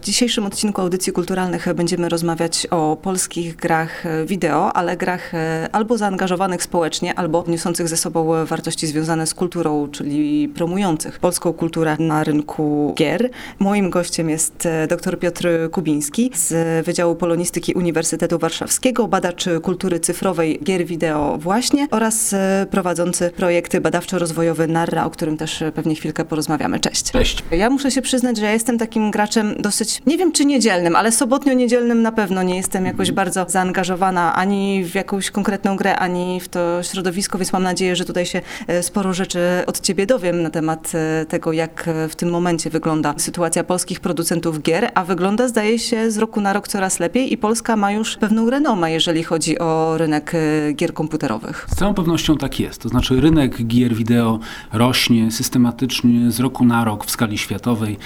W dzisiejszym odcinku Audycji Kulturalnych będziemy rozmawiać o polskich grach wideo, ale grach e, albo zaangażowanych społecznie, albo niosących ze sobą wartości związane z kulturą, czyli promujących polską kulturę na rynku gier. Moim gościem jest e, dr Piotr Kubiński z Wydziału Polonistyki Uniwersytetu Warszawskiego, badacz kultury cyfrowej gier wideo właśnie oraz e, prowadzący projekty badawczo-rozwojowy Narra, o którym też pewnie chwilkę porozmawiamy. Cześć. Cześć. Ja muszę się przyznać, że ja jestem takim graczem dosyć nie wiem czy niedzielnym, ale sobotnio-niedzielnym na pewno nie jestem jakoś Mhm. bardzo zaangażowana ani w jakąś konkretną grę, ani w to środowisko, więc mam nadzieję, że tutaj się e, sporo rzeczy od ciebie dowiem na temat e, tego, jak w tym momencie wygląda sytuacja polskich producentów gier, a wygląda zdaje się z roku na rok coraz lepiej i Polska ma już pewną renomę, jeżeli chodzi o rynek e, gier komputerowych. Z całą pewnością tak jest. To znaczy rynek gier wideo rośnie systematycznie z roku na rok w skali światowej.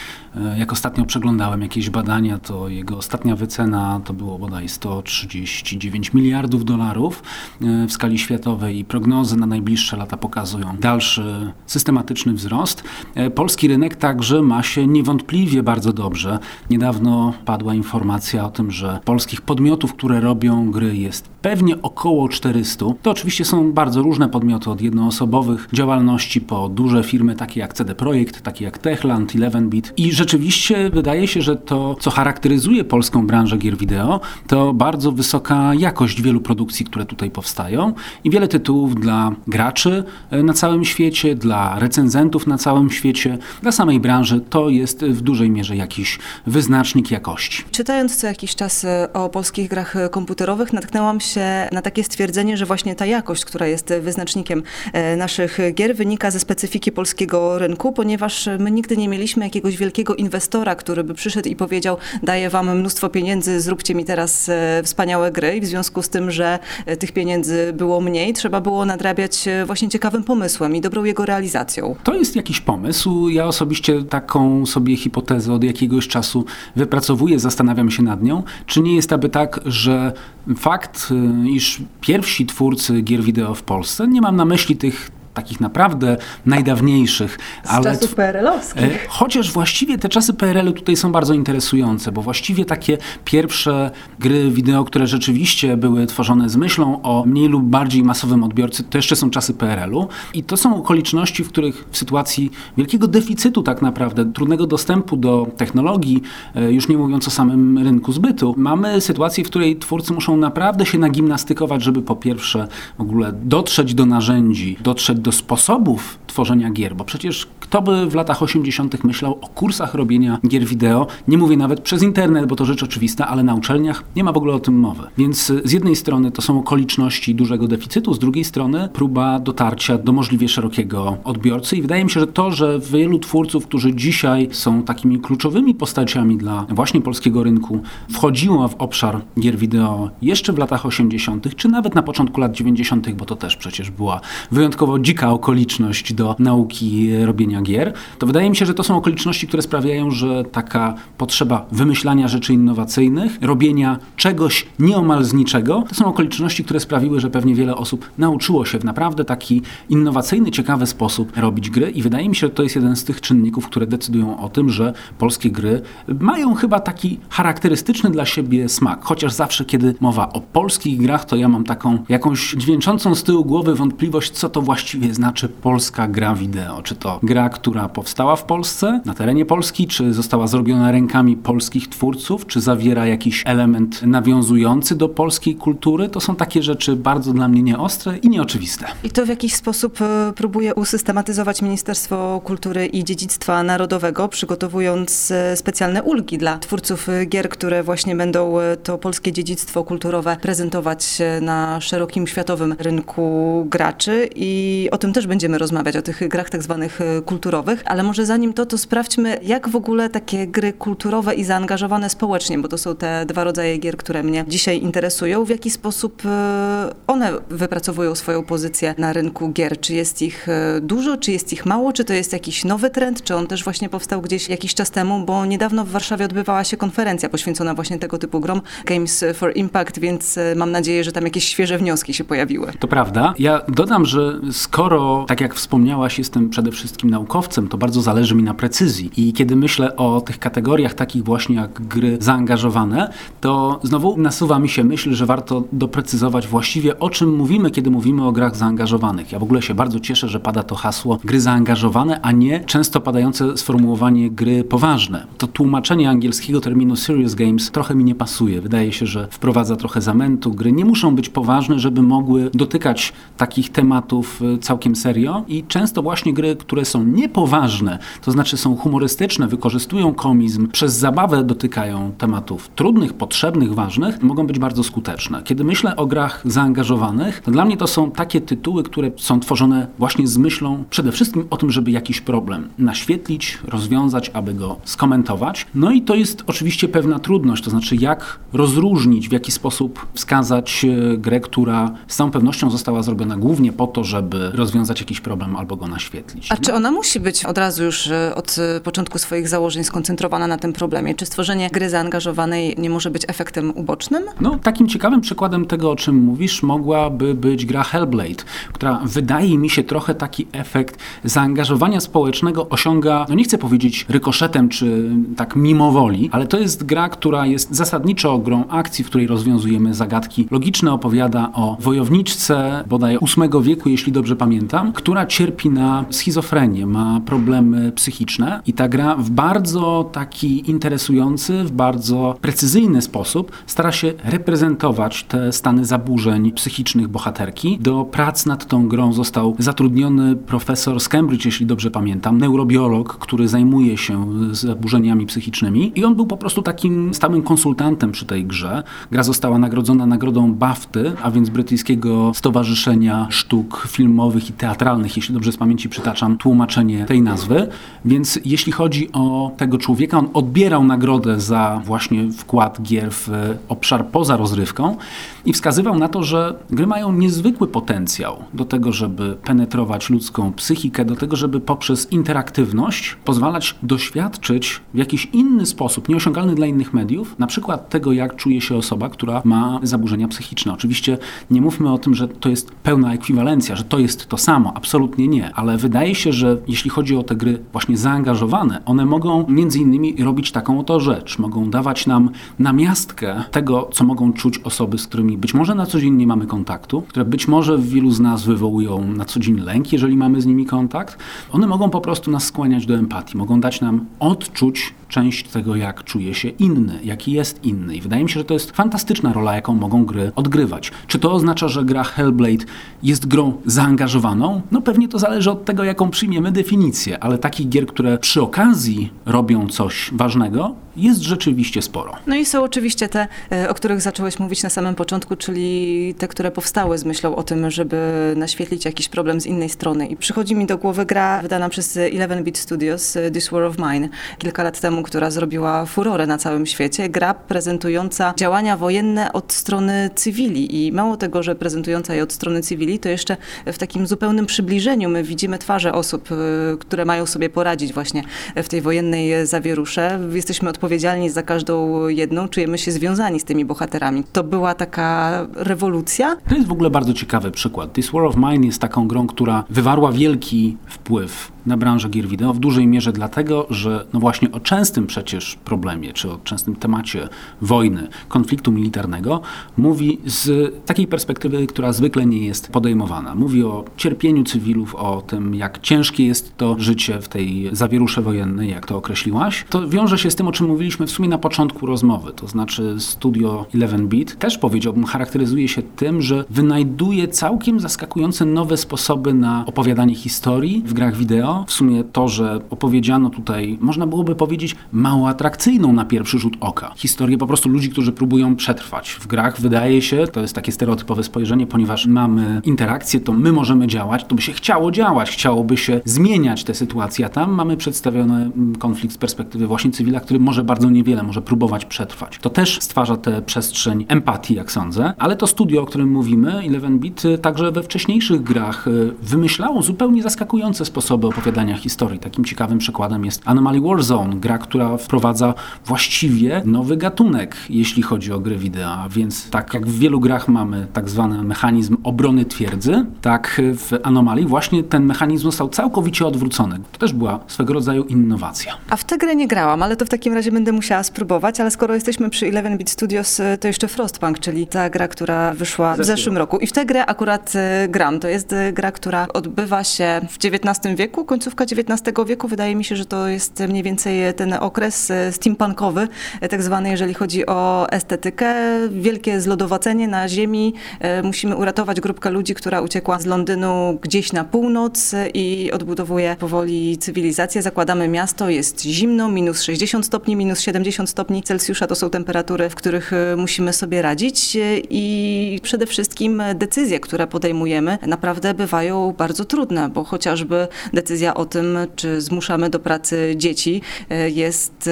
Jak ostatnio przeglądałem jakieś badania, to jego ostatnia wycena to było bodaj 139 miliardów dolarów e, w skali światowej i prognozy na najbliższe lata pokazują dalszy systematyczny wzrost. E, Polski rynek także ma się niewątpliwie bardzo dobrze. Niedawno padła informacja o tym, że polskich podmiotów, które robią gry jest pewnie około 400. To oczywiście są bardzo różne podmioty, od jednoosobowych działalności po duże firmy takie jak CD Projekt, takie jak Techland, 11bit. I rzeczywiście wydaje się, że to, co charakteryzuje polską branżę gier wideo, to bardzo wysoka jakość wielu produkcji, które tutaj powstają i wiele tytułów dla graczy e, na całym świecie, dla recenzentów na całym świecie, dla samej branży. To jest w dużej mierze jakiś wyznacznik jakości. Czytając co jakiś czas e, o polskich grach e, komputerowych, natknęłam się na takie stwierdzenie, że właśnie ta jakość, która jest wyznacznikiem e, naszych gier, wynika ze specyfiki polskiego rynku, ponieważ my nigdy nie mieliśmy jakiegoś wielkiego inwestora, który by przyszedł i powiedział: Daję wam mnóstwo pieniędzy, zróbcie mi teraz e, wspaniałe gry. I w związku z tym, że e, tych pieniędzy było mniej, trzeba było nadrabiać właśnie ciekawym pomysłem i dobrą jego realizacją. To jest jakiś pomysł. Ja osobiście taką sobie hipotezę od jakiegoś czasu wypracowuję, zastanawiam się nad nią. Czy nie jest aby tak, że fakt, y, iż pierwsi twórcy gier wideo w Polsce, nie mam na myśli tych takich naprawdę najdawniejszych, ale tw- PRL-owskich. E, Chociaż właściwie te czasy PRL-u tutaj są bardzo interesujące, bo właściwie takie pierwsze gry wideo, które rzeczywiście były tworzone z myślą o mniej lub bardziej masowym odbiorcy, to jeszcze są czasy PRL-u. I to są okoliczności, w których w sytuacji wielkiego deficytu tak naprawdę, trudnego dostępu do technologii, e, już nie mówiąc o samym rynku zbytu, mamy sytuację, w której twórcy muszą naprawdę się nagimnastykować, żeby po pierwsze w ogóle dotrzeć do narzędzi, dotrzeć do sposobów tworzenia gier, bo przecież kto by w latach 80. myślał o kursach robienia gier wideo, nie mówię nawet przez internet, bo to rzecz oczywista, ale na uczelniach nie ma w ogóle o tym mowy. Więc y, z jednej strony to są okoliczności dużego deficytu, z drugiej strony próba dotarcia do możliwie szerokiego odbiorcy i wydaje mi się, że to, że wielu twórców, którzy dzisiaj są takimi kluczowymi postaciami dla właśnie polskiego rynku, wchodziło w obszar gier wideo jeszcze w latach 80., czy nawet na początku lat 90., bo to też przecież była wyjątkowo dzika okoliczność do nauki e, robienia gier, to wydaje mi się, że to są okoliczności, które sprawiają, że taka potrzeba wymyślania rzeczy innowacyjnych, robienia czegoś nieomal z niczego, to są okoliczności, które sprawiły, że pewnie wiele osób nauczyło się w naprawdę taki innowacyjny, ciekawy sposób robić gry i wydaje mi się, że to jest jeden z tych czynników, które decydują o tym, że polskie gry mają chyba taki charakterystyczny dla siebie smak. Chociaż zawsze, kiedy mowa o polskich grach, to ja mam taką jakąś dźwięczącą z tyłu głowy wątpliwość, co to właściwie znaczy polska gra wideo. Czy to gra, która powstała w Polsce, na terenie Polski, czy została zrobiona rękami polskich twórców, czy zawiera jakiś element nawiązujący do polskiej kultury. To są takie rzeczy bardzo dla mnie nieostre i nieoczywiste. I to w jakiś sposób e, próbuje usystematyzować Ministerstwo Kultury i Dziedzictwa Narodowego, przygotowując e, specjalne ulgi dla twórców e, gier, które właśnie będą to polskie dziedzictwo kulturowe prezentować na szerokim światowym rynku graczy. I o tym też będziemy rozmawiać, o tych grach tak zwanych e, kulturowych. Ale może zanim to, to sprawdźmy, jak w ogóle takie gry kulturowe i zaangażowane społecznie, bo to są te dwa rodzaje gier, które mnie dzisiaj interesują, w jaki sposób e, one wypracowują swoją pozycję na rynku gier. Czy jest ich e, dużo, czy jest ich mało, czy to jest jakiś nowy trend, czy on też właśnie powstał gdzieś jakiś czas temu, bo niedawno w Warszawie odbywała się konferencja poświęcona właśnie tego typu grom Games for Impact, więc mam nadzieję, że tam jakieś świeże wnioski się pojawiły. To prawda. Ja dodam, że skoro, tak jak wspomniałaś, jestem przede wszystkim naukowcem, to bardzo zależy mi na precyzji. I kiedy myślę o tych kategoriach takich właśnie jak gry zaangażowane, to znowu nasuwa mi się myśl, że warto doprecyzować właściwie o czym mówimy, kiedy mówimy o grach zaangażowanych. Ja w ogóle się bardzo cieszę, że pada to hasło gry zaangażowane, a nie często padające sformułowanie gry poważne. To tłumaczenie angielskiego terminu serious games trochę mi nie pasuje. Wydaje się, że wprowadza trochę zamętu. Gry nie muszą być poważne, żeby mogły dotykać takich tematów y, całkiem serio i często właśnie gry, które są niepoważne, to znaczy są humorystyczne, wykorzystują komizm, przez zabawę dotykają tematów trudnych, potrzebnych, ważnych, mogą być bardzo skuteczne. Kiedy myślę o grach zaangażowanych, to dla mnie to są takie tytuły, które są tworzone właśnie z myślą przede wszystkim o tym, żeby jakiś problem naświetlić, rozwiązać, aby go skomentować. No i to jest oczywiście pewna trudność, to znaczy jak rozróżnić, w jaki sposób wskazać e, grę, która z całą pewnością została zrobiona głównie po to, żeby rozwiązać jakiś problem albo go naświetlić. A czy ona musi być od razu już e, od e, początku swoich założeń skoncentrowana na tym problemie? Czy stworzenie gry zaangażowanej nie może być efektem ubocznym? No, takim ciekawym przykładem tego, o czym mówisz, mogłaby być gra Hellblade, która wydaje mi się trochę taki efekt zaangażowania społecznego osiąga, no nie chcę powiedzieć rykoszetem czy tak mimo woli, ale to jest gra, która jest zasadniczo grą akcji, w której rozwiązujemy zagadki logiczne, opowiada o wojowniczce bodaj VIII wieku, jeśli dobrze pamiętam, która cierpi na schizofrenię, ma problemy psychiczne i ta gra w bardzo taki interesujący, w bardzo precyzyjny sposób stara się reprezentować te stany zaburzeń psychicznych bohaterki. Do prac nad tą grą został zatrudniony profesor z Cambridge, jeśli dobrze pamiętam, neurobiolog, który zajmuje się zaburzeniami psychicznymi i on był po prostu takim stałym konsultantem przy tej grze. Gra została nagrodzona nagrodą BAFTY, a więc Brytyjskiego Stowarzyszenia Sztuk Filmowych i Teatralnych, jeśli dobrze z pamięci przytaczam tłumaczenie tej nazwy. Więc jeśli chodzi o tego człowieka, on odbierał nagrodę za właśnie wkład gier w obszar poza rozrywką i wskazywał na to, że gry mają niezwykły potencjał do tego, żeby penetrować ludzką psychikę, do tego, żeby poprzez interaktywność pozwalać doświadczyć w jakiś inny sposób, nieosiągalny dla innych mediów, na przykład tego, jak czuje się osoba, która ma zaburzenia psychiczne. Oczywiście nie mówmy o tym, że to jest pełna ekwiwalencja, że to jest to samo, absolutnie nie, ale wydaje się, że jeśli chodzi o te gry właśnie zaangażowane, one mogą między innymi robić taką oto rzecz, mogą dawać nam namiastkę tego, co mogą czuć osoby, z którymi być może na co dzień nie mamy kontaktu, które być może w wielu z nas wywołują na co dzień lęk, jeżeli mamy z nimi kontakt. One mogą po prostu nas skłaniać do empatii, mogą dać nam odczuć część tego, jak czuje się inny, jaki jest inny. I wydaje mi się, że to jest fantastyczna rola, jaką mogą gry odgrywać. Czy to oznacza, że gra Hellblade jest grą zaangażowaną? No pewnie to zależy od tego, jaką przyjmiemy definicję, ale takich gier, które przy okazji robią coś ważnego, jest rzeczywiście sporo. No i są oczywiście te, e, o których zacząłeś mówić na samym początku, czyli te, które powstały z myślą o tym, żeby naświetlić jakiś problem z innej strony. I przychodzi mi do głowy gra wydana przez 11-bit Studios, e, This War of Mine, kilka lat temu, która zrobiła furorę na całym świecie. Gra prezentująca działania wojenne od strony cywili i mało tego, że prezentująca je od strony cywili, to jeszcze w takim zupełnym przybliżeniu my widzimy twarze osób, e, które mają sobie poradzić właśnie w tej wojennej zawierusze. Jesteśmy odpowiedzialni za każdą jedną, czujemy się związani z tymi bohaterami. To była taka rewolucja. To jest w ogóle bardzo ciekawy przykład. This War of Mine jest taką grą, która wywarła wielki wpływ na branżę gier wideo w dużej mierze dlatego, że no właśnie o częstym przecież problemie, czy o częstym temacie wojny, konfliktu militarnego mówi z takiej perspektywy, która zwykle nie jest podejmowana. Mówi o cierpieniu cywilów, o tym, jak ciężkie jest to życie w tej zawierusze wojennej, jak to określiłaś. To wiąże się z tym, o czym mówiliśmy w sumie na początku rozmowy, to znaczy studio 11-bit też powiedziałbym, charakteryzuje się tym, że wynajduje całkiem zaskakujące nowe sposoby na opowiadanie historii w grach wideo, w sumie to, że opowiedziano tutaj, można byłoby powiedzieć, mało atrakcyjną na pierwszy rzut oka. Historię po prostu ludzi, którzy próbują przetrwać. W grach wydaje się, to jest takie stereotypowe spojrzenie, ponieważ mamy interakcję, to my możemy działać, to by się chciało działać, chciałoby się zmieniać tę sytuację, a tam mamy przedstawiony mm, konflikt z perspektywy właśnie cywila, który może bardzo niewiele, może próbować przetrwać. To też stwarza tę przestrzeń empatii, jak sądzę, ale to studio, o którym mówimy, 11-bit, także we wcześniejszych grach y, wymyślało zupełnie zaskakujące sposoby opowiadania opowiadania historii. Takim ciekawym przykładem jest Anomaly Warzone, gra, która wprowadza właściwie nowy gatunek, jeśli chodzi o gry wideo. Więc tak jak w wielu grach mamy tak zwany mechanizm obrony twierdzy, tak w Anomalii właśnie ten mechanizm został całkowicie odwrócony. To też była swego rodzaju innowacja. A w tę grę nie grałam, ale to w takim razie będę musiała spróbować, ale skoro jesteśmy przy 11-bit Studios, to jeszcze Frostpunk, czyli ta gra, która wyszła w zeszłym roku. I w tę grę akurat e, gram. To jest e, gra, która odbywa się w XIX wieku, końcówka XIX wieku. Wydaje mi się, że to jest mniej więcej ten okres e, steampunkowy, tak zwany, jeżeli chodzi o estetykę. Wielkie zlodowacenie na ziemi. Musimy uratować grupkę ludzi, która uciekła z Londynu gdzieś na północ i odbudowuje powoli cywilizację. Zakładamy miasto, jest zimno, minus 60 stopni, minus 70 stopni Celsjusza to są temperatury, w których musimy sobie radzić i przede wszystkim decyzje, które podejmujemy, naprawdę bywają bardzo trudne, bo chociażby decyzja o tym, czy zmuszamy do pracy dzieci, e, jest e,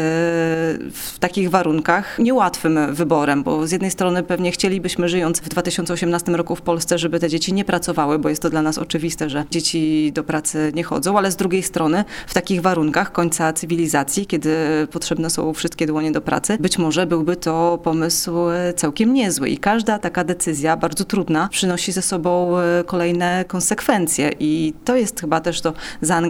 w takich warunkach niełatwym wyborem, bo z jednej strony pewnie chcielibyśmy, żyjąc w 2018 roku w Polsce, żeby te dzieci nie pracowały, bo jest to dla nas oczywiste, że dzieci do pracy nie chodzą, ale z drugiej strony w takich warunkach końca cywilizacji, kiedy potrzebne są wszystkie dłonie do pracy, być może byłby to pomysł e, całkiem niezły. I każda taka decyzja, bardzo trudna, przynosi ze sobą kolejne konsekwencje. I to jest chyba też to zaangażowanie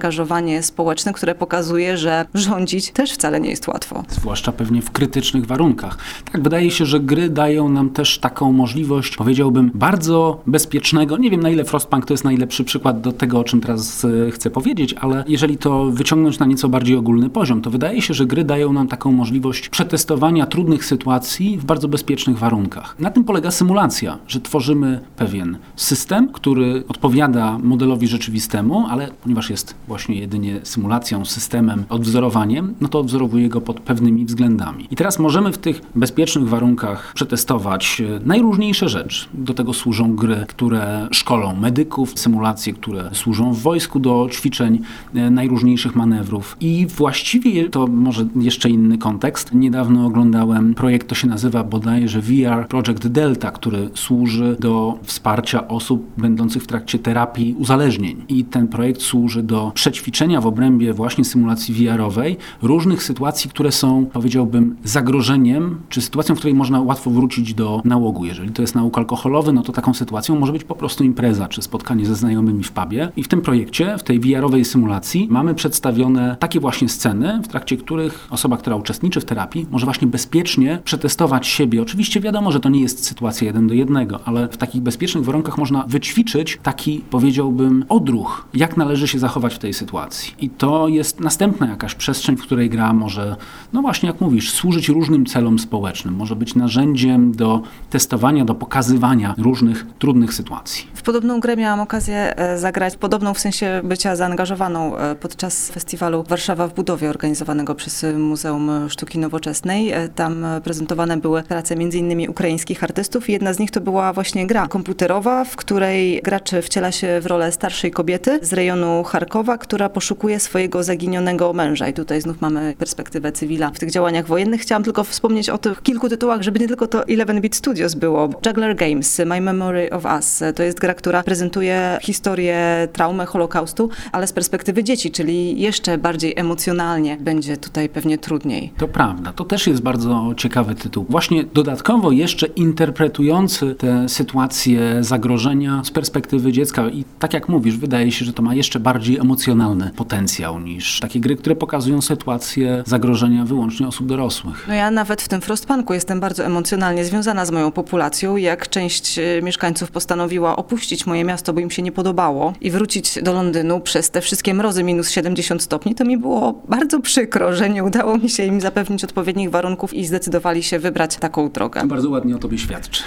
społeczne, które pokazuje, że rządzić też wcale nie jest łatwo. Zwłaszcza pewnie w krytycznych warunkach. Tak, wydaje się, że gry dają nam też taką możliwość, powiedziałbym, bardzo bezpiecznego, nie wiem na ile Frostpunk to jest najlepszy przykład do tego, o czym teraz e, chcę powiedzieć, ale jeżeli to wyciągnąć na nieco bardziej ogólny poziom, to wydaje się, że gry dają nam taką możliwość przetestowania trudnych sytuacji w bardzo bezpiecznych warunkach. Na tym polega symulacja, że tworzymy pewien system, który odpowiada modelowi rzeczywistemu, ale ponieważ jest właśnie jedynie symulacją, systemem, odwzorowaniem, no to odwzorowuje go pod pewnymi względami. I teraz możemy w tych bezpiecznych warunkach przetestować e, najróżniejsze rzeczy. Do tego służą gry, które szkolą medyków, symulacje, które służą w wojsku do ćwiczeń e, najróżniejszych manewrów. I właściwie to może jeszcze inny kontekst. Niedawno oglądałem projekt, to się nazywa bodajże VR Project Delta, który służy do wsparcia osób będących w trakcie terapii uzależnień. I ten projekt służy do przećwiczenia w obrębie właśnie symulacji VR-owej różnych sytuacji, które są, powiedziałbym, zagrożeniem, czy sytuacją, w której można łatwo wrócić do nałogu. Jeżeli to jest nauk alkoholowy, no to taką sytuacją może być po prostu impreza, czy spotkanie ze znajomymi w pubie. I w tym projekcie, w tej VR-owej symulacji mamy przedstawione takie właśnie sceny, w trakcie których osoba, która uczestniczy w terapii, może właśnie bezpiecznie przetestować siebie. Oczywiście wiadomo, że to nie jest sytuacja jeden do jednego, ale w takich bezpiecznych warunkach można wyćwiczyć taki, powiedziałbym, odruch, jak należy się zachować w tej sytuacji. I to jest następna jakaś przestrzeń, w której gra może, no właśnie jak mówisz, służyć różnym celom społecznym, może być narzędziem do testowania, do pokazywania różnych trudnych sytuacji. W podobną grę miałam okazję e, zagrać, podobną w sensie bycia zaangażowaną e, podczas festiwalu Warszawa w budowie organizowanego przez Muzeum Sztuki Nowoczesnej. E, tam prezentowane były prace m.in. ukraińskich artystów i jedna z nich to była właśnie gra komputerowa, w której gracz wciela się w rolę starszej kobiety z rejonu Charkowa, która poszukuje swojego zaginionego męża. I tutaj znów mamy perspektywę cywila w tych działaniach wojennych. Chciałam tylko wspomnieć o tych kilku tytułach, żeby nie tylko to 11-bit Studios było. Juggler Games, My Memory of Us. To jest gra, która prezentuje historię traumy Holokaustu, ale z perspektywy dzieci, czyli jeszcze bardziej emocjonalnie będzie tutaj pewnie trudniej. To prawda. To też jest bardzo ciekawy tytuł. Właśnie dodatkowo jeszcze interpretujący te sytuacje zagrożenia z perspektywy dziecka. I tak jak mówisz, wydaje się, że to ma jeszcze bardziej emocjonalny potencjał niż takie gry, które pokazują sytuację zagrożenia wyłącznie osób dorosłych. No ja nawet w tym Frostpunku jestem bardzo emocjonalnie związana z moją populacją. Jak część e, mieszkańców postanowiła opuścić moje miasto, bo im się nie podobało i wrócić do Londynu przez te wszystkie mrozy minus 70 stopni, to mi było bardzo przykro, że nie udało mi się im zapewnić odpowiednich warunków i zdecydowali się wybrać taką drogę. To bardzo ładnie o tobie świadczy.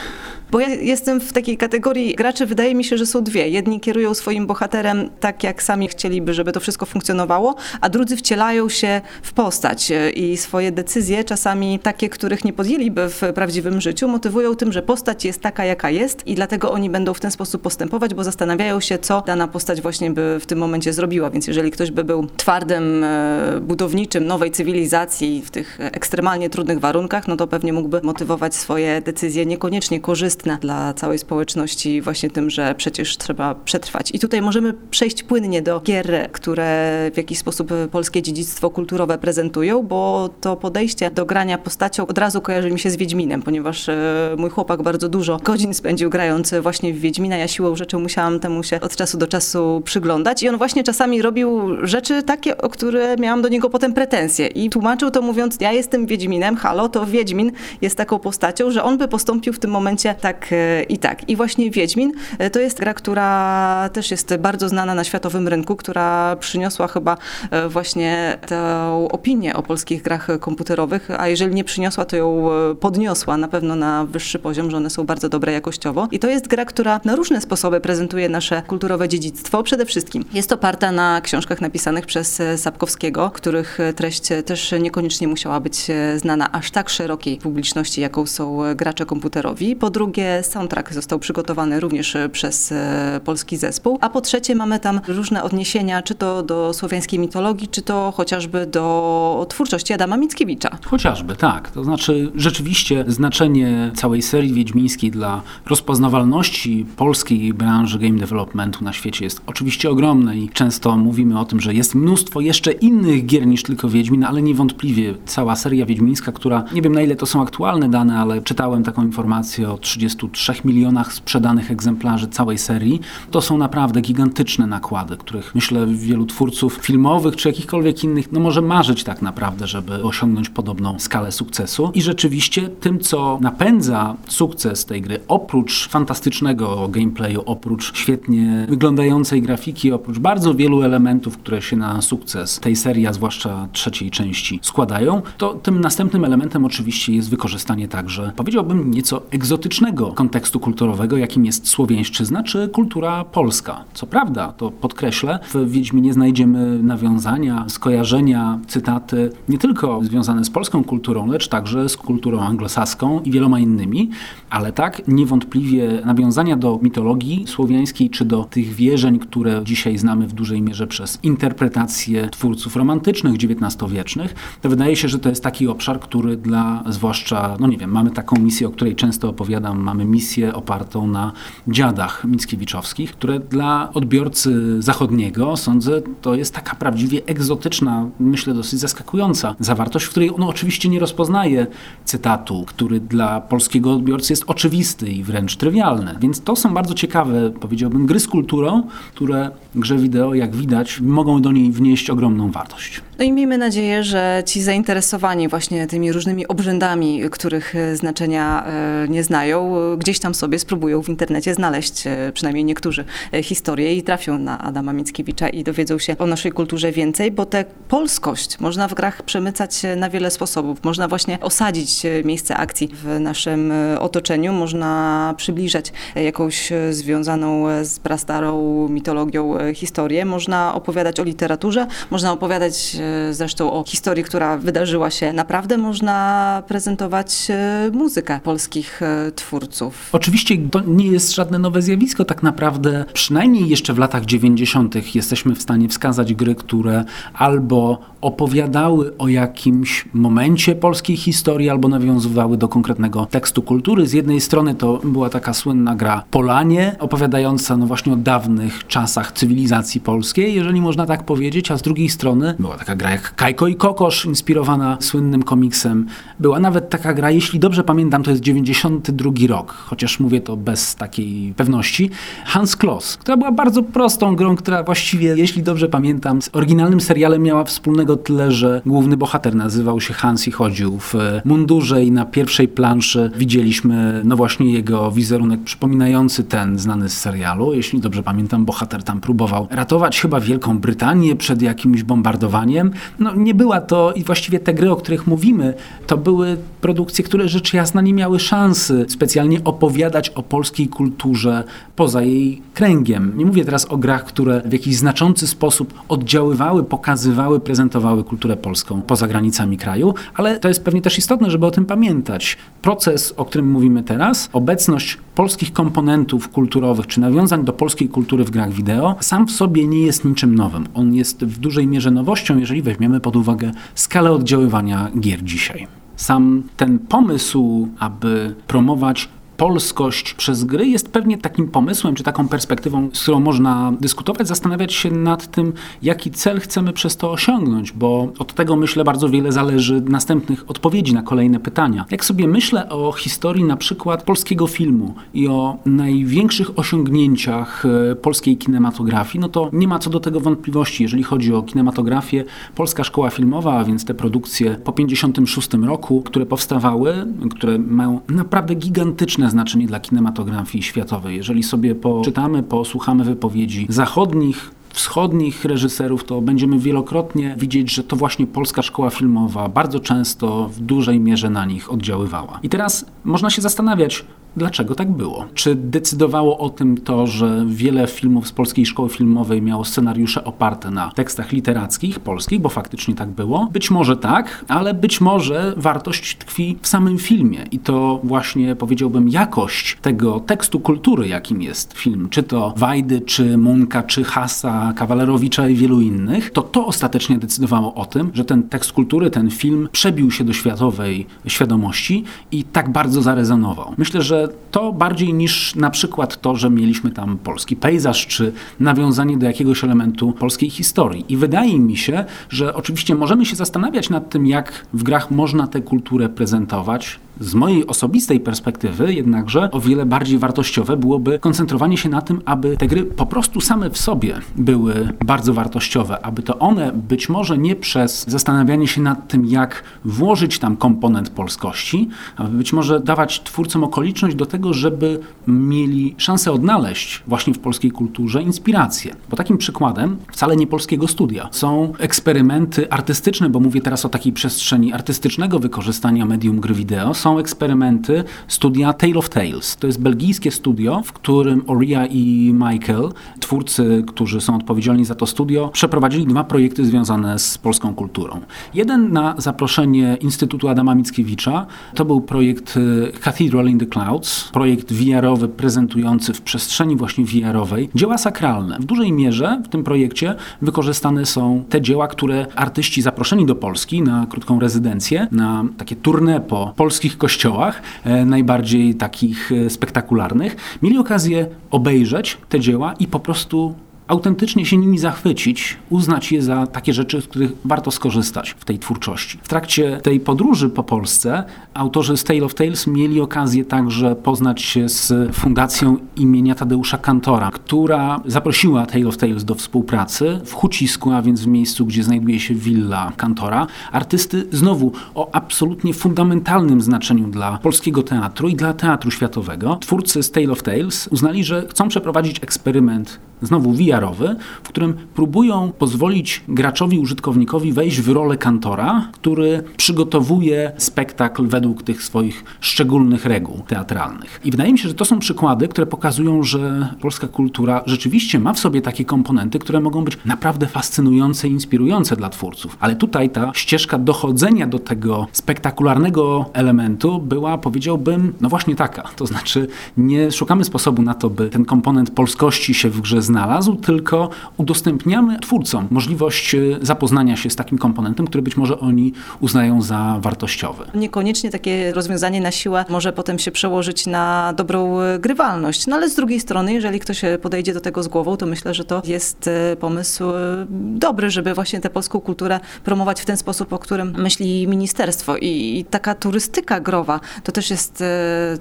Bo ja jestem w takiej kategorii graczy, wydaje mi się, że są dwie. Jedni kierują swoim bohaterem tak, jak sami chcieliby, żeby to wszystko funkcjonowało, a drudzy wcielają się w postać i swoje decyzje, czasami takie, których nie podjęliby w prawdziwym życiu, motywują tym, że postać jest taka, jaka jest i dlatego oni będą w ten sposób postępować, bo zastanawiają się, co dana postać właśnie by w tym momencie zrobiła. Więc jeżeli ktoś by był twardym e, budowniczym nowej cywilizacji w tych ekstremalnie trudnych warunkach, no to pewnie mógłby motywować swoje decyzje niekoniecznie korzystnie korzystna dla całej społeczności właśnie tym, że przecież trzeba przetrwać. I tutaj możemy przejść płynnie do gier, które w jakiś sposób polskie dziedzictwo kulturowe prezentują, bo to podejście do grania postacią od razu kojarzy mi się z Wiedźminem, ponieważ e, mój chłopak bardzo dużo godzin spędził grając właśnie w Wiedźmina. Ja siłą rzeczy musiałam temu się od czasu do czasu przyglądać i on właśnie czasami robił rzeczy takie, o które miałam do niego potem pretensje i tłumaczył to mówiąc, ja jestem Wiedźminem, halo, to Wiedźmin jest taką postacią, że on by postąpił w tym momencie tak e, i tak. I właśnie Wiedźmin e, to jest gra, która też jest bardzo znana na światowym rynku, która przyniosła chyba e, właśnie tę opinię o polskich grach komputerowych, a jeżeli nie przyniosła, to ją podniosła na pewno na wyższy poziom, że one są bardzo dobre jakościowo. I to jest gra, która na różne sposoby prezentuje nasze kulturowe dziedzictwo. Przede wszystkim jest oparta na książkach napisanych przez Sapkowskiego, których treść też niekoniecznie musiała być znana aż tak szerokiej publiczności, jaką są gracze komputerowi. Po drugie, soundtrack został przygotowany również przez e, polski zespół. A po trzecie, mamy tam różne odniesienia, czy to do słowiańskiej mitologii, czy to chociażby do twórczości Adama Mickiewicza. Chociażby, tak. To znaczy, rzeczywiście znaczenie całej serii wiedźmińskiej dla rozpoznawalności polskiej branży game developmentu na świecie jest oczywiście ogromne i często mówimy o tym, że jest mnóstwo jeszcze innych gier niż tylko Wiedźmin, ale niewątpliwie cała seria wiedźmińska, która, nie wiem na ile to są aktualne dane, ale czytałem taką informację o 33 milionach sprzedanych egzemplarzy całej serii. To są naprawdę gigantyczne nakłady, których myślę wielu twórców filmowych czy jakichkolwiek innych, no może marzyć tak naprawdę, żeby osiągnąć podobną skalę sukcesu. I rzeczywiście tym, co napędza sukces tej gry, oprócz fantastycznego gameplayu, oprócz świetnie wyglądającej grafiki, oprócz bardzo wielu elementów, które się na sukces tej serii, a zwłaszcza trzeciej części składają, to tym następnym elementem oczywiście jest wykorzystanie także, powiedziałbym, nieco egzotycznego kontekstu kulturowego, jakim jest słowiańszczyzna czy kultura polska. Co prawda, to podkreślę, w Wiedźminie znajdziemy nawiązania, skojarzenia, cytaty nie tylko związane z polską kulturą, lecz także z kulturą anglosaską i wieloma innymi, ale tak niewątpliwie nawiązania do mitologii słowiańskiej czy do tych wierzeń, które dzisiaj znamy w dużej mierze przez interpretacje twórców romantycznych XIX-wiecznych, to wydaje się, że to jest taki obszar, który dla zwłaszcza, no nie wiem, mamy taką misję, o której często opowiadam, mamy misję opartą na dziadach mickiewiczowskich, które dla odbiorcy zachodniego, sądzę, to jest taka prawdziwie egzotyczna, myślę dosyć zaskakująca zawartość, w której ono oczywiście nie rozpoznaje cytatu, który dla polskiego odbiorcy jest oczywisty i wręcz trywialny. Więc to są bardzo ciekawe, powiedziałbym, gry z kulturą, które grze wideo, jak widać, mogą do niej wnieść ogromną wartość. No i miejmy nadzieję, że ci zainteresowani właśnie tymi różnymi obrzędami, których znaczenia e, nie znają, gdzieś tam sobie spróbują w internecie znaleźć, e, przynajmniej niektórzy, historię i trafią na Adama Mickiewicza i dowiedzą się o naszej kulturze więcej, bo tę polskość można w grach przemycać na wiele sposobów. Można właśnie osadzić miejsce akcji w naszym otoczeniu, można przybliżać jakąś związaną z prastarą mitologią historię, można opowiadać o literaturze, można opowiadać zresztą o historii, która wydarzyła się. Naprawdę, można prezentować e, muzykę polskich e, twórców. Oczywiście to nie jest żadne nowe zjawisko, tak naprawdę przynajmniej jeszcze w latach 90. jesteśmy w stanie wskazać gry, które albo opowiadały o jakimś momencie polskiej historii, albo nawiązywały do konkretnego tekstu kultury. Z jednej strony to była taka słynna gra Polanie, opowiadająca no właśnie o dawnych czasach cywilizacji polskiej, jeżeli można tak powiedzieć, a z drugiej strony była taka gra jak Kajko i Kokosz, inspirowana słynnym komiksem. Była nawet taka gra, jeśli dobrze pamiętam, to jest 92 rok, chociaż mówię to bez takiej pewności, Hans Kloss, która była bardzo prostą grą, która właściwie, jeśli dobrze pamiętam, z oryginalnym serialem miała wspólnego tyle, że główny bohater nazywał się Hans i chodził w mundurze i na pierwszej planszy widzieliśmy no właśnie jego wizerunek przypominający ten znany z serialu. Jeśli dobrze pamiętam, bohater tam próbował ratować chyba Wielką Brytanię przed jakimś bombardowaniem no, nie była to i właściwie te gry, o których mówimy, to były produkcje, które rzecz jasna nie miały szansy specjalnie opowiadać o polskiej kulturze poza jej kręgiem. Nie mówię teraz o grach, które w jakiś znaczący sposób oddziaływały, pokazywały, prezentowały kulturę polską poza granicami kraju, ale to jest pewnie też istotne, żeby o tym pamiętać. Proces, o którym mówimy teraz, obecność polskich komponentów kulturowych czy nawiązań do polskiej kultury w grach wideo, sam w sobie nie jest niczym nowym. On jest w dużej mierze nowością, jeżeli weźmiemy pod uwagę skalę oddziaływania gier dzisiaj. Sam ten pomysł, aby promować polskość przez gry jest pewnie takim pomysłem, czy taką perspektywą, z którą można dyskutować, zastanawiać się nad tym, jaki cel chcemy przez to osiągnąć, bo od tego myślę bardzo wiele zależy następnych odpowiedzi na kolejne pytania. Jak sobie myślę o historii na przykład polskiego filmu i o największych osiągnięciach e, polskiej kinematografii, no to nie ma co do tego wątpliwości. Jeżeli chodzi o kinematografię, Polska Szkoła Filmowa, a więc te produkcje po 56 roku, które powstawały, które mają naprawdę gigantyczne znaczenie dla kinematografii światowej. Jeżeli sobie poczytamy, posłuchamy wypowiedzi zachodnich, wschodnich reżyserów, to będziemy wielokrotnie widzieć, że to właśnie polska szkoła filmowa bardzo często w dużej mierze na nich oddziaływała. I teraz można się zastanawiać, Dlaczego tak było? Czy decydowało o tym to, że wiele filmów z polskiej szkoły filmowej miało scenariusze oparte na tekstach literackich polskich, bo faktycznie tak było? Być może tak, ale być może wartość tkwi w samym filmie i to właśnie powiedziałbym jakość tego tekstu kultury, jakim jest film, czy to Wajdy, czy Munka, czy Hasa, Kawalerowicza i wielu innych, to to ostatecznie decydowało o tym, że ten tekst kultury, ten film przebił się do światowej świadomości i tak bardzo zarezonował. Myślę, że to bardziej niż na przykład to, że mieliśmy tam polski pejzaż, czy nawiązanie do jakiegoś elementu polskiej historii. I wydaje mi się, że oczywiście możemy się zastanawiać nad tym, jak w grach można tę kulturę prezentować, z mojej osobistej perspektywy jednakże o wiele bardziej wartościowe byłoby koncentrowanie się na tym, aby te gry po prostu same w sobie były bardzo wartościowe, aby to one być może nie przez zastanawianie się nad tym, jak włożyć tam komponent polskości, aby być może dawać twórcom okoliczność do tego, żeby mieli szansę odnaleźć właśnie w polskiej kulturze inspirację. Bo takim przykładem wcale nie polskiego studia są eksperymenty artystyczne, bo mówię teraz o takiej przestrzeni artystycznego wykorzystania medium gry wideo, są eksperymenty studia Tale of Tales. To jest belgijskie studio, w którym Oria i Michael, twórcy, którzy są odpowiedzialni za to studio, przeprowadzili dwa projekty związane z polską kulturą. Jeden na zaproszenie Instytutu Adama Mickiewicza, to był projekt e, Cathedral in the Clouds, projekt VR-owy prezentujący w przestrzeni właśnie VR-owej dzieła sakralne. W dużej mierze w tym projekcie wykorzystane są te dzieła, które artyści zaproszeni do Polski na krótką rezydencję, na takie tournée po polskich kościołach, e, najbardziej takich e, spektakularnych, mieli okazję obejrzeć te dzieła i po prostu autentycznie się nimi zachwycić, uznać je za takie rzeczy, z których warto skorzystać w tej twórczości. W trakcie tej podróży po Polsce autorzy z Tale of Tales mieli okazję także poznać się z Fundacją imienia Tadeusza Kantora, która zaprosiła Tale of Tales do współpracy w Hucisku, a więc w miejscu, gdzie znajduje się willa Kantora. Artysty znowu o absolutnie fundamentalnym znaczeniu dla polskiego teatru i dla teatru światowego. Twórcy z Tale of Tales uznali, że chcą przeprowadzić eksperyment znowu VR-owy, w którym próbują pozwolić graczowi, użytkownikowi wejść w rolę kantora, który przygotowuje spektakl według tych swoich szczególnych reguł teatralnych. I wydaje mi się, że to są przykłady, które pokazują, że polska kultura rzeczywiście ma w sobie takie komponenty, które mogą być naprawdę fascynujące i inspirujące dla twórców. Ale tutaj ta ścieżka dochodzenia do tego spektakularnego elementu była, powiedziałbym, no właśnie taka. To znaczy, nie szukamy sposobu na to, by ten komponent polskości się w grze znalazł, tylko udostępniamy twórcom możliwość e, zapoznania się z takim komponentem, który być może oni uznają za wartościowy. Niekoniecznie takie rozwiązanie na siłę może potem się przełożyć na dobrą e, grywalność. No ale z drugiej strony, jeżeli ktoś e, podejdzie do tego z głową, to myślę, że to jest pomysł dobry, żeby właśnie tę polską kulturę promować w ten sposób, o którym myśli ministerstwo. I taka turystyka growa to też jest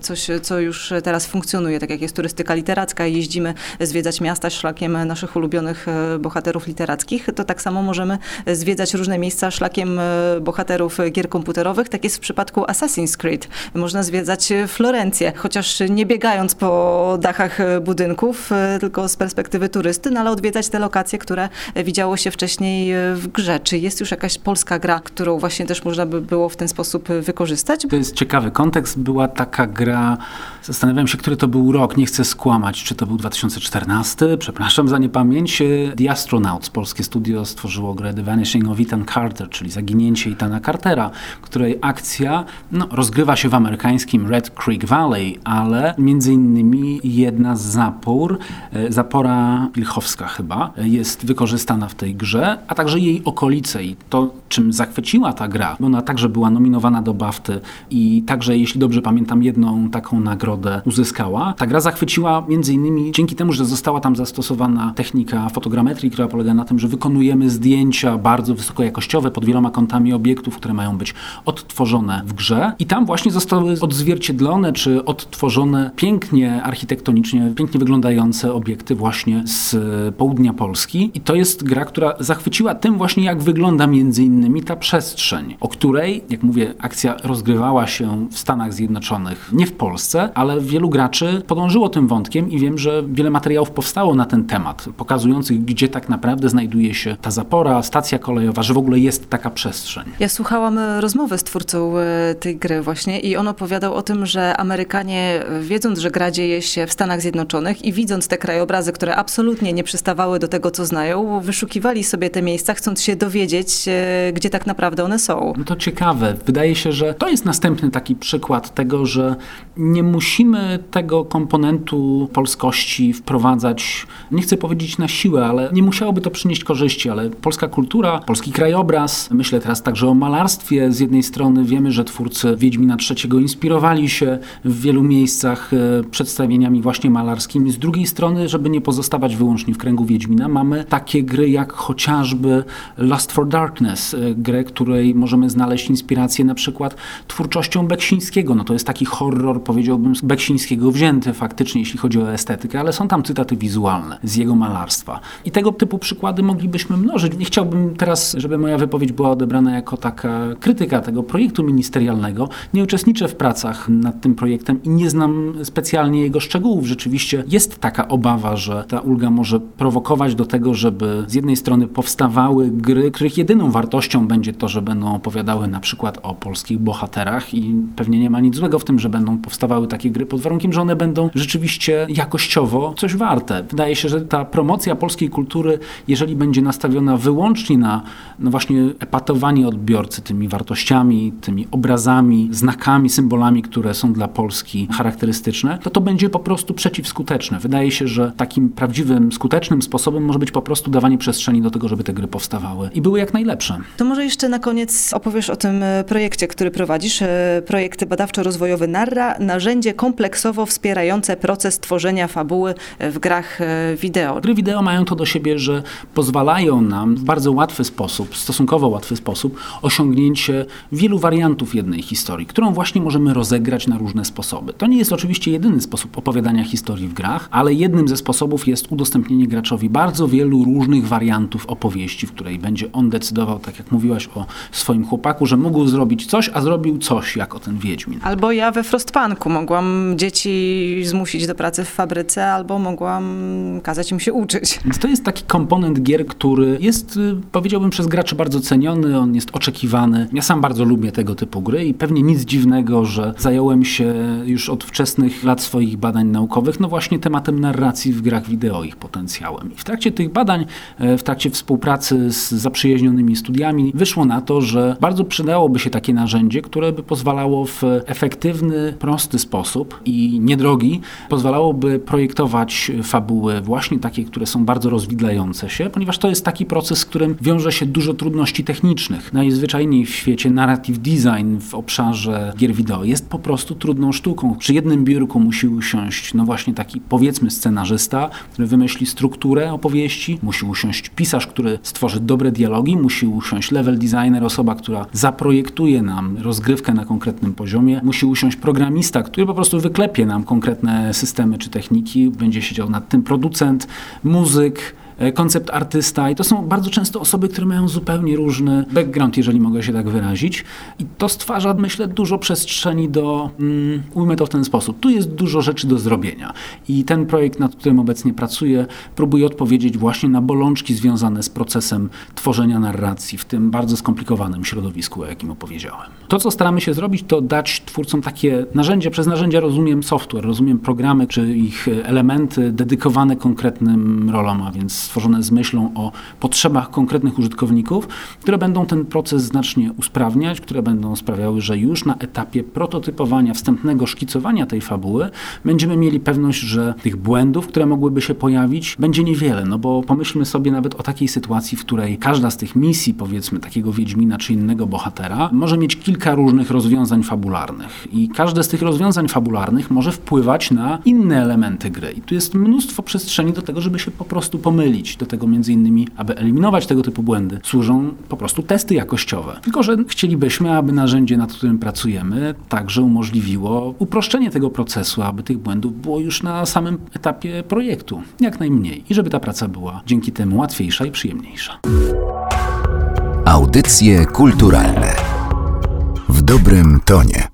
coś, co już teraz funkcjonuje, tak jak jest turystyka literacka, jeździmy zwiedzać miasta, szlakiem naszych ulubionych e, bohaterów literackich, to tak samo możemy zwiedzać różne miejsca szlakiem e, bohaterów gier komputerowych. Tak jest w przypadku Assassin's Creed. Można zwiedzać Florencję, chociaż nie biegając po dachach budynków, e, tylko z perspektywy turysty, no ale odwiedzać te lokacje, które widziało się wcześniej w grze. Czy jest już jakaś polska gra, którą właśnie też można by było w ten sposób wykorzystać? To jest ciekawy kontekst. Była taka gra, zastanawiam się, który to był rok, nie chcę skłamać, czy to był 2014, przepraszam za niepamięć, The Astronauts, polskie studio stworzyło grę The Vanishing of Ethan Carter, czyli Zaginięcie Ethana Cartera, której akcja no, rozgrywa się w amerykańskim Red Creek Valley, ale między innymi jedna z zapór, e, zapora Pilchowska chyba, jest wykorzystana w tej grze, a także jej okolice i to, czym zachwyciła ta gra, ona także była nominowana do BAFTY i także, jeśli dobrze pamiętam, jedną taką nagrodę uzyskała. Ta gra zachwyciła między innymi dzięki temu, że została tam zastosowana technika fotogrametrii, która polega na tym, że wykonujemy zdjęcia bardzo wysokojakościowe pod wieloma kątami obiektów, które mają być odtworzone w grze. I tam właśnie zostały odzwierciedlone czy odtworzone pięknie architektonicznie, pięknie wyglądające obiekty właśnie z południa Polski. I to jest gra, która zachwyciła tym właśnie, jak wygląda między innymi ta przestrzeń, o której, jak mówię, akcja rozgrywała się w Stanach Zjednoczonych, nie w Polsce, ale wielu graczy podążyło tym wątkiem i wiem, że wiele materiałów powstało na ten temat, pokazujących, gdzie tak naprawdę znajduje się ta zapora, stacja kolejowa, że w ogóle jest taka przestrzeń. Ja słuchałam e, rozmowy z twórcą e, tej gry właśnie i on opowiadał o tym, że Amerykanie, e, wiedząc, że gra dzieje się w Stanach Zjednoczonych i widząc te krajobrazy, które absolutnie nie przystawały do tego, co znają, wyszukiwali sobie te miejsca, chcąc się dowiedzieć, gdzie tak naprawdę one są. No to ciekawe. Wydaje się, że to jest następny taki przykład tego, że nie musimy tego komponentu polskości wprowadzać, nie chcę powiedzieć na siłę, ale nie musiałoby to przynieść korzyści, ale polska kultura, polski krajobraz, myślę teraz także o malarstwie. Z jednej strony wiemy, że twórcy Wiedźmina III inspirowali się w wielu miejscach e, przedstawieniami właśnie malarskimi. Z drugiej strony, żeby nie pozostawać wyłącznie w kręgu Wiedźmina, mamy takie gry jak chociażby Lust for Darkness, e, grę, której możemy znaleźć inspirację na przykład twórczością Beksińskiego. No to jest taki horror, powiedziałbym, z Beksińskiego wzięty faktycznie, jeśli chodzi o estetykę, ale są tam cytaty wizualne z jego malarstwa. I tego typu przykłady moglibyśmy mnożyć. Nie chciałbym teraz, żeby moja wypowiedź była odebrana jako taka krytyka tego projektu ministerialnego. Nie uczestniczę w pracach nad tym projektem i nie znam specjalnie jego szczegółów. Rzeczywiście jest taka obawa, że ta ulga może prowokować do tego, żeby z jednej strony powstawały gry, których jedyną wartością będzie to, że będą opowiadały na przykład o polskich bohaterach i pewnie nie ma nic złego w tym, że będą powstawały takie gry pod warunkiem, że one będą rzeczywiście jakościowo coś warte. Wydaje się, że ta promocja polskiej kultury, jeżeli będzie nastawiona wyłącznie na no właśnie epatowanie odbiorcy tymi wartościami, tymi obrazami, znakami, symbolami, które są dla Polski charakterystyczne, to to będzie po prostu przeciwskuteczne. Wydaje się, że takim prawdziwym, skutecznym sposobem może być po prostu dawanie przestrzeni do tego, żeby te gry powstawały i były jak najlepsze. To może jeszcze na koniec opowiesz o tym e, projekcie, który prowadzisz. E, projekt badawczo-rozwojowy Narra, narzędzie kompleksowo wspierające proces tworzenia fabuły w grach e, wideo. Gry wideo mają to do siebie, że pozwalają nam w bardzo łatwy sposób, stosunkowo łatwy sposób, osiągnięcie wielu wariantów jednej historii, którą właśnie możemy rozegrać na różne sposoby. To nie jest oczywiście jedyny sposób opowiadania historii w grach, ale jednym ze sposobów jest udostępnienie graczowi bardzo wielu różnych wariantów opowieści, w której będzie on decydował, tak jak mówiłaś o swoim chłopaku, że mógł zrobić coś, a zrobił coś, jako ten Wiedźmin. Albo ja we Frostpunku mogłam dzieci zmusić do pracy w fabryce, albo mogłam kazać im się uczyć. Więc to jest taki komponent gier, który jest, y, powiedziałbym, przez graczy bardzo ceniony, on jest oczekiwany. Ja sam bardzo lubię tego typu gry i pewnie nic dziwnego, że zająłem się już od wczesnych lat swoich badań naukowych, no właśnie tematem narracji w grach wideo, ich potencjałem. I w trakcie tych badań, e, w trakcie współpracy z zaprzyjaźnionymi studiami, wyszło na to, że bardzo przydałoby się takie narzędzie, które by pozwalało w efektywny, prosty sposób i niedrogi, pozwalałoby projektować fabuły właśnie takie, które są bardzo rozwidlające się, ponieważ to jest taki proces, z którym wiąże się dużo trudności technicznych. Najzwyczajniej w świecie narrative design w obszarze gier wideo jest po prostu trudną sztuką. Przy jednym biurku musi usiąść, no właśnie taki powiedzmy scenarzysta, który wymyśli strukturę opowieści, musi usiąść pisarz, który stworzy dobre dialogi, musi usiąść level designer, osoba, która zaprojektuje nam rozgrywkę na konkretnym poziomie, musi usiąść programista, który po prostu wyklepie nam konkretne systemy czy techniki, będzie siedział nad tym producent, muzyk, koncept artysta i to są bardzo często osoby, które mają zupełnie różny background, jeżeli mogę się tak wyrazić. I to stwarza, myślę, dużo przestrzeni do, um, ujmę to w ten sposób, tu jest dużo rzeczy do zrobienia. I ten projekt, nad którym obecnie pracuję, próbuje odpowiedzieć właśnie na bolączki związane z procesem tworzenia narracji w tym bardzo skomplikowanym środowisku, o jakim opowiedziałem. To, co staramy się zrobić, to dać twórcom takie narzędzia, przez narzędzia rozumiem software, rozumiem programy czy ich elementy dedykowane konkretnym rolom, a więc stworzone z myślą o potrzebach konkretnych użytkowników, które będą ten proces znacznie usprawniać, które będą sprawiały, że już na etapie prototypowania, wstępnego szkicowania tej fabuły będziemy mieli pewność, że tych błędów, które mogłyby się pojawić, będzie niewiele. No bo pomyślmy sobie nawet o takiej sytuacji, w której każda z tych misji, powiedzmy, takiego Wiedźmina czy innego bohatera, może mieć kilka różnych rozwiązań fabularnych. I każde z tych rozwiązań fabularnych może wpływać na inne elementy gry. I tu jest mnóstwo przestrzeni do tego, żeby się po prostu pomylić. Do tego między innymi, aby eliminować tego typu błędy, służą po prostu testy jakościowe. Tylko, że chcielibyśmy, aby narzędzie, nad którym pracujemy, także umożliwiło uproszczenie tego procesu, aby tych błędów było już na samym etapie projektu jak najmniej i żeby ta praca była dzięki temu łatwiejsza i przyjemniejsza. Audycje kulturalne w dobrym tonie.